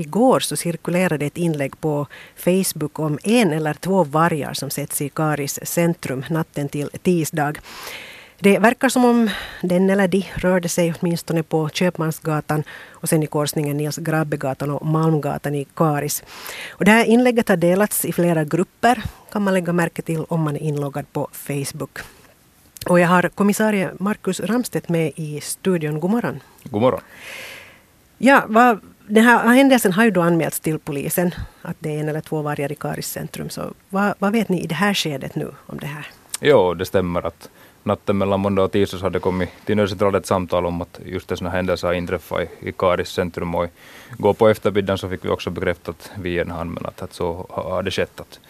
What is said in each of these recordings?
att igår så cirkulerade ett inlägg på Facebook om en eller två vargar som sätts i Karis centrum natten till tisdag. Det verkar som om den eller de rörde sig åtminstone på Köpmansgatan och sen i korsningen Nils Grabbegatan och Malmgatan i Karis. Och det här inlägget har delats i flera grupper kan man lägga märke till om man är inloggad på Facebook. Och jag har kommissarie Markus Ramstedt med i studion. God morgon. God morgon. Ja, vad, den här händelsen har ju då anmälts till polisen, att det är en eller två vargar i Karis centrum. Så vad, vad vet ni i det här skedet nu om det här? Jo, det stämmer att natten mellan måndag och tisdag hade kommit till nödcentralen ett samtal om att just en sån här händelse har inträffat i, i Karis centrum och igår på eftermiddagen så fick vi också bekräftat via en anmälan att så har det skett. Att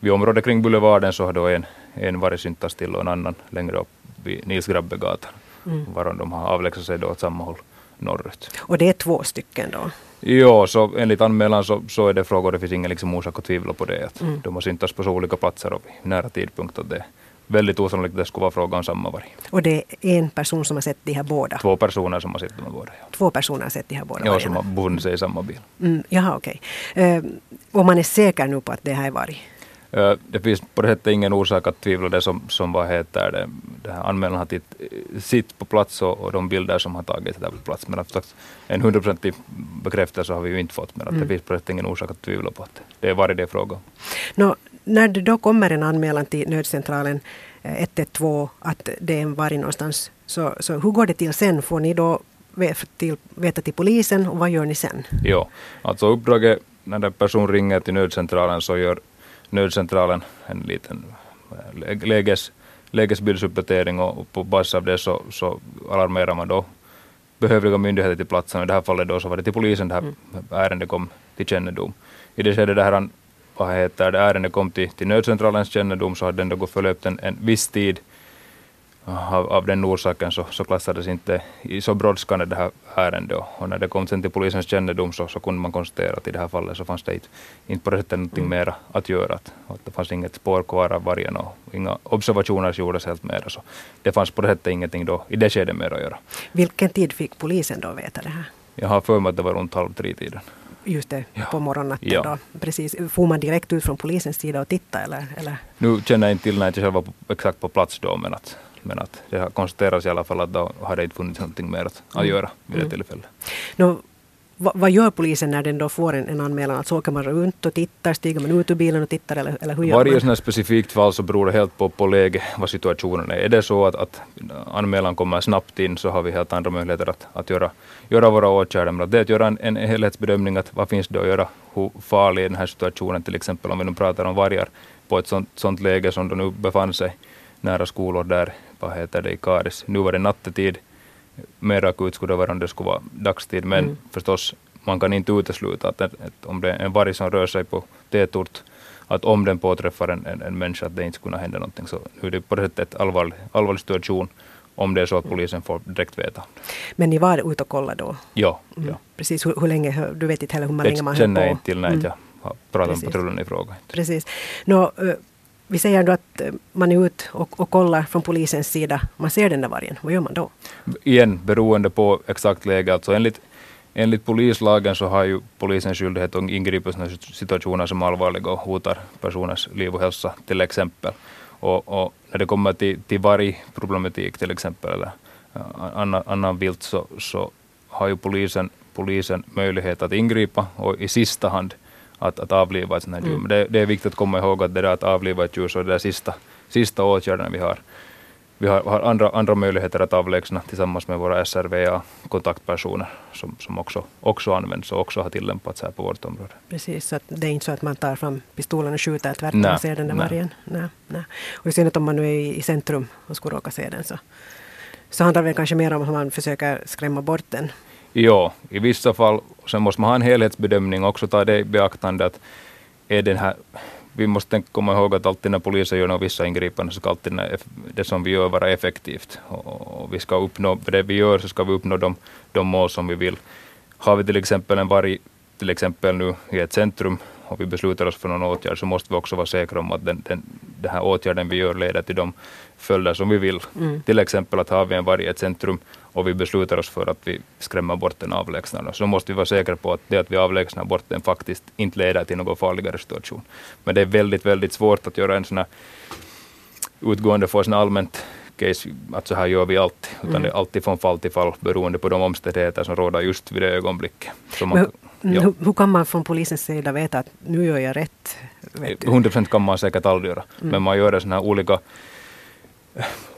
vid området kring Boulevarden så har då en, en varit syntas till och en annan längre upp vid Nils Grabbegatan. Mm. Varom de har avlägsnat sig då åt samma håll norrut. Och det är två stycken då? Jo, så enligt anmälan så, så är det frågor, det finns ingen liksom orsak att tvivla på det. Att mm. De har syntats på så olika platser och vid nära tidpunkt. Att det, väldigt osannolikt att det skulle vara fråga om samma varg. Och det är en person som har sett de här båda? Två personer som har sett de här båda. Ja. Två personer har sett de här båda Ja, som har befunnit sig i samma bil. Mm, jaha, okej. Okay. Uh, och man är säker nu på att det här är varg? Det finns på det sättet ingen orsak att tvivla det som, som vad heter det, det här anmälan har titt, sitt på plats och, och de bilder som har tagits där på plats. Men att en hundraprocentig bekräftelse har vi ju inte fått. Men att mm. det finns på det sättet ingen orsak att tvivla på att det är varg det är fråga om. No, när det då kommer en anmälan till nödcentralen 112 eh, att det är en varg någonstans, så, så hur går det till sen? Får ni då till, veta till polisen och vad gör ni sen? Jo, alltså uppdraget när en person ringer till nödcentralen så gör nödcentralen en liten eh, läges, lägesbildsuppdatering och på basis av det så, så alarmerar man då behövliga myndigheter till platsen. I det här fallet då så var det till polisen det här mm. ärendet kom till kännedom. I det skedet det här vad heter det, ärendet kom till, till nödcentralens kännedom så hade den då gått förlöpt en, en viss tid. Av, av den orsaken så, så klassades inte i så brådskande det här ärendet och när det kom sen till polisens kännedom så, så kunde man konstatera att i det här fallet så fanns det inte, inte på det sättet någonting mm. mera att göra. Att, att det fanns inget spår kvar av vargen och inga observationer gjordes helt mera. Så det fanns på det sättet ingenting då i det skedet mer att göra. Vilken tid fick polisen då veta det här? Jag har för mig att det var runt halv tre-tiden. Just det, ja. på morgonnatten ja. då. Precis. Får man direkt ut från polisens sida och titta eller? eller? Nu känner jag inte till när jag själv var på, exakt på plats då men att, men att det har konstaterats i alla fall att då hade det inte funnits någonting mer att, att mm. göra vid det mm. tillfället. No, vad, vad, gör polisen när den då får en, en anmälan? Alltså åker man runt och tittar, stiger man ut ur bilen och tittar eller, eller hur gör Varje man? specifikt fall så beror det helt på, på läge, vad situationen är. Är det så att, att anmälan kommer snabbt in så har vi helt andra möjligheter att, att göra, göra våra åtgärder. Men det är att göra en, en helhetsbedömning att vad finns det att göra, hur farlig är den här situationen till exempel om vi nu pratar om vargar på ett sånt, sånt läge som de nu befann sig nära skolor där, vad heter det, i Karis. Nu var det nattetid mer akut skulle det vara om det skulle vara dagstid. Men mm. förstås, man kan inte utesluta att, att, om det är en varg som rör sig på tätort, att om den påträffar en, en, en människa, att det inte skulle hända någonting. Så nu är det på det sättet allvarlig, allvarlig situation om det är så att polisen får direkt veta. Men ni var ute och kollade då? Ja. Mm. ja. Precis, hur, hur, länge, du vet inte heller hur länge man höll på? Det känner jag inte till när mm. jag har pratat med patrullen i fråga. Precis. Nå, vi säger då att eh, man är ute och, och kollar från polisens sida. Man ser den där vargen. Vad gör man då? Igen, beroende på exakt läge. Alltså enligt, enligt polislagen så har ju polisen skyldighet att ingripa i situationer som är allvarliga och hotar personers liv och hälsa till exempel. Och, och när det kommer till, till vargproblematik till exempel eller eh, annan, annan vilt så, så har ju polisen, polisen möjlighet att ingripa och i sista hand att, att avliva ett sånt här djur. Mm. Men det, det, är viktigt att komma ihåg att det där att avliva ett djur så är det sista, sista åtgärden vi har. Vi har, har, andra, andra möjligheter att avlägsna tillsammans med våra SRVA-kontaktpersoner som, som också, också används och också har tillämpats här på vårt område. Precis, så det är inte så att man tar fram pistolen och skjuter tvärtom och ser den där vargen. Nej, nej. Och i synnerhet om man nu är i, centrum och skulle råka se den så, så handlar det kanske mer om att man försöker skrämma bort den Ja, i vissa fall. Sen måste man ha en helhetsbedömning och också ta det i beaktande att är den här vi måste komma ihåg att alltid när polisen gör vissa ingripanden så ska alltid det som vi gör vara effektivt. Och, vi ska uppnå, det vi gör så ska vi uppnå de, de mål som vi vill. Har vi till exempel en varg till exempel nu i ett centrum och vi beslutar oss för någon åtgärd så måste vi också vara säkra om att den, den, den här åtgärden vi gör leder till de följder som vi vill. Mm. Till exempel att har vi en varg i ett centrum och vi beslutar oss för att vi skrämmer bort den avlägsnarna, så måste vi vara säkra på att det att vi avlägsnar bort den faktiskt inte leder till någon farligare situation. Men det är väldigt, väldigt svårt att göra en sån här utgående från allmänt case att så här gör vi alltid, utan mm. det är alltid från fall till fall beroende på de omständigheter som råder just vid det ögonblicket. Man, ja. hur, kan man från polisens sida veta att nu gör jag rätt? 100 procent kan man säkert aldrig göra, mm. men man gör sådana här olika,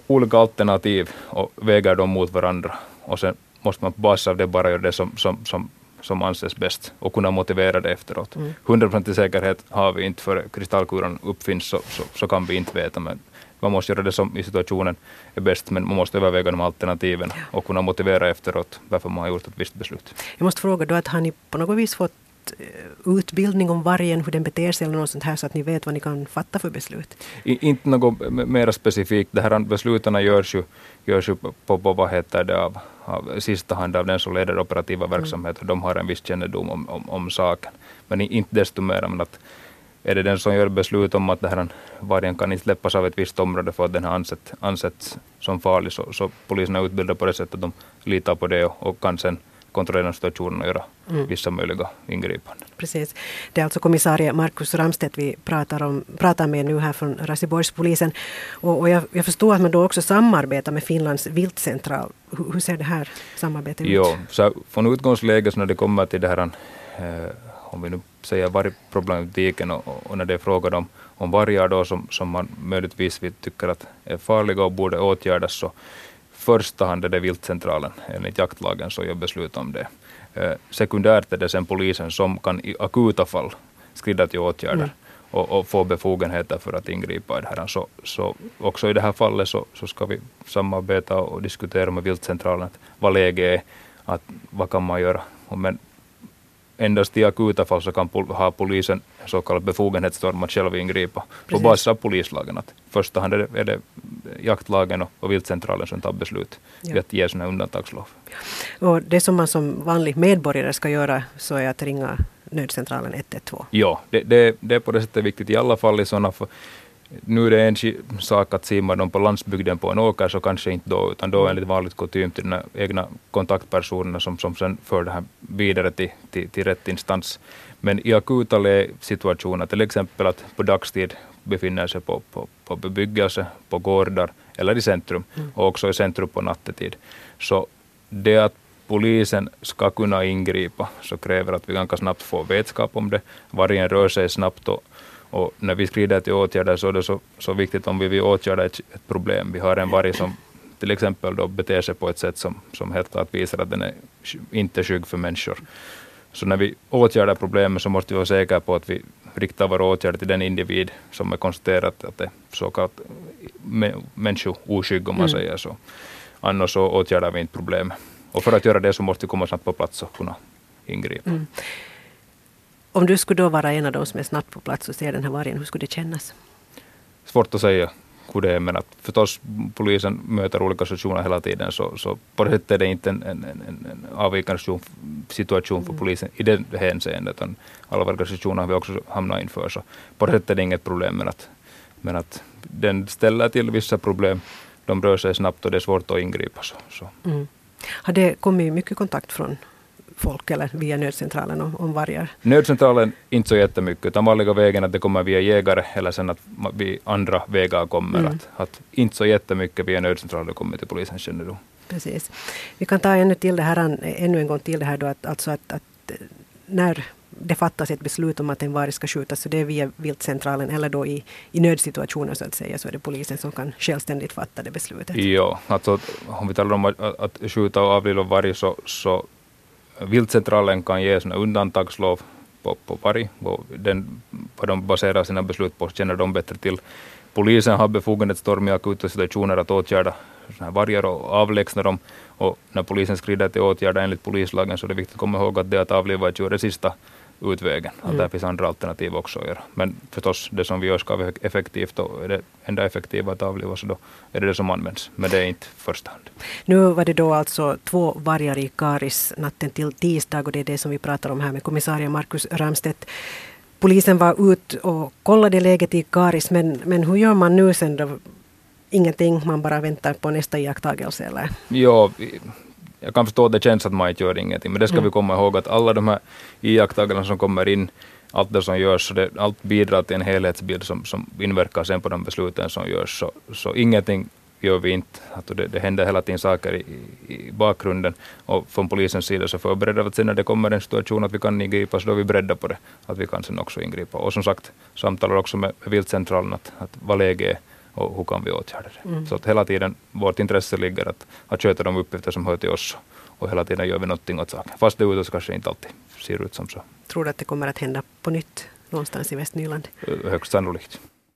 olika alternativ och väger dem mot varandra. Och sen måste man på basis av det bara göra det som, som, som som anses bäst och kunna motivera det efteråt. Mm. 100% säkerhet har vi inte för kristallkulan uppfinns så, så, så, kan vi inte veta men man måste göra det som i situationen är bäst, men man måste överväga de alternativen och kunna motivera efteråt varför man har gjort ett visst beslut. Jag måste fråga då, att har ni på något vis fått eh, utbildning om vargen, hur den beter sig eller något sånt här så att ni vet vad ni kan fatta för beslut? I, inte något mer specifikt. Det här besluten görs ju, görs ju på, på vad heter det, av, av sista hand av den som leder operativa verksamheter. Mm. De har en viss kännedom om, om, om saken. Men inte desto mer. Men att är det den som gör beslut om att det här vargen kan inte släppas av ett visst område för att den har ansett, ansetts som farlig, så, så polisen är utbildad på det sättet att de litar på det och, och kan sen kontrollera situationen och göra mm. vissa möjliga ingripanden. Precis. Det är alltså kommissarie Markus Ramstedt vi pratar, om, pratar med nu här från Raseborgspolisen. Och, och jag, jag, förstår att man då också samarbetar med Finlands viltcentral. Hur, hur ser det här samarbetet ut? Jo, så från utgångsläget när det kommer till det här eh, om vi nu säger vargproblematiken och, och när det är frågan om, om vargar då som, som man möjligtvis vi tycker att är farliga och borde åtgärdas så första hand är det viltcentralen enligt jaktlagen som gör beslut om det. Eh, sekundärt är det sen polisen som kan i akuta fall skrida till åtgärder mm. och, och, få befogenheter för att ingripa i det här. Så, så också i det här fallet så, så ska vi samarbeta och diskutera med viltcentralen vad läget är, att vad kan man göra. Men endast i akuta fall så kan pol ha polisen så kallad befogenhetsstorm att själv ingripa Precis. på basis av polislagen. Att I första hand är det, är det jaktlagen och, och viltcentralen som tar beslut ja. att ge sådana undantagslov. Och det som man som vanlig medborgare ska göra så är att ringa nödcentralen 112? Ja, det, det, det är på det sättet viktigt i alla fall i sådana nu är det en sak att simma dem på landsbygden på en åker, så kanske inte då, utan då enligt vanligt kutym till de egna kontaktpersonerna som, som sen för det här vidare till, till, till rätt instans. Men i akuta situationer, till exempel att på dagstid befinner sig på, på, på bebyggelse, på gårdar eller i centrum mm. och också i centrum på nattetid. Så det att polisen ska kunna ingripa så kräver att vi ganska snabbt får vetskap om det. Vargen rör sig snabbt och och när vi skrider till åtgärder så är det så, så viktigt om vi vill åtgärda ett, ett problem. Vi har en varg som till exempel då beter sig på ett sätt som, som helt klart visar att den är inte skygg för människor. Så när vi åtgärdar problemet så måste vi vara säkra på att vi riktar våra åtgärder till den individ som är konstaterat att det är så kallat människooskygg om man mm. säger så. Annars så åtgärdar vi inte problemet. Och för att göra det så måste vi komma snabbt på plats och kunna ingripa. Mm. Om du skulle då vara en av de som är snabbt på plats och ser den här vargen, hur skulle det kännas? Svårt att säga hur det är, men att förstås polisen möter olika situationer hela tiden, så, så på det sättet är det inte en, en, en, en avvikande situation för mm. polisen i det hänseendet, utan allvarliga situationer har vi också hamnat inför, så på det sättet är det inget problem, men att, men att den ställer till vissa problem, de rör sig snabbt och det är svårt att ingripa. Så, så. Mm. Har det kommit mycket kontakt från folk eller via nödcentralen om, om vargar? Nödcentralen inte så jättemycket, utan vanliga vägen att det kommer via jägare eller sen att vi andra vägar kommer. Mm. Att, att inte så jättemycket via nödcentralen kommer till polisens kännedom. Precis. Vi kan ta ännu, till det här, ännu en gång till det här då att, alltså att, att när det fattas ett beslut om att en varg ska skjutas, så det är via viltcentralen eller då i, i nödsituationer så att säga, så är det polisen som kan självständigt fatta det beslutet. Ja, alltså om vi talar om att, att skjuta och avliva varg så, så Viltcentralen kan ge såna undantagslov på, på varg. Den, vad de baserar sina beslut på känner de bättre till. Polisen har befogenhetsstorm i akuta situationer att åtgärda vargar och avlägsna dem. Och när polisen skrider till åtgärder enligt polislagen så är det viktigt att komma ihåg att det att avliva ett djur är det sista utvägen. Mm. Att där finns andra alternativ också att göra. Men förstås, det som vi gör ska vara effektivt och är det enda effektiva att avliva så då är det det som används. Men det är inte första hand. Nu var det då alltså två vargar i Karis natten till tisdag och det är det som vi pratar om här med kommissarie Markus Ramstedt. polisen var ut och kollade läget i Karis, men, men hur gör man nu sen då? Ingenting, man bara väntar på nästa iakttagelse eller? Ja, jag kan förstå att det känns att man inte gör ingenting, men det ska mm. vi komma ihåg att alla de här iakttagelserna som kommer in, allt det som görs, det, allt bidrar till en helhetsbild som, som inverkar sen på de besluten som görs. Så, så ingenting gör vi inte. Alltså det, det händer hela tiden saker i, i, bakgrunden och från polisens sida så förbereder vi att sen när det kommer en situation att vi kan ingripa så då är vi beredda på det, att vi kan sen också ingripa. Och som sagt, samtalar också med, med viltcentralen att, att vad läget är och hur kan vi åtgärda det. Mm. Så att hela tiden vårt intresse ligger att, att sköta de uppgifter som hör till oss och hela tiden gör vi någonting åt saken. Fast det utåt kanske inte alltid ser ut som så. Tror du att det kommer att hända på nytt någonstans i Västnyland? Högst sannolikt.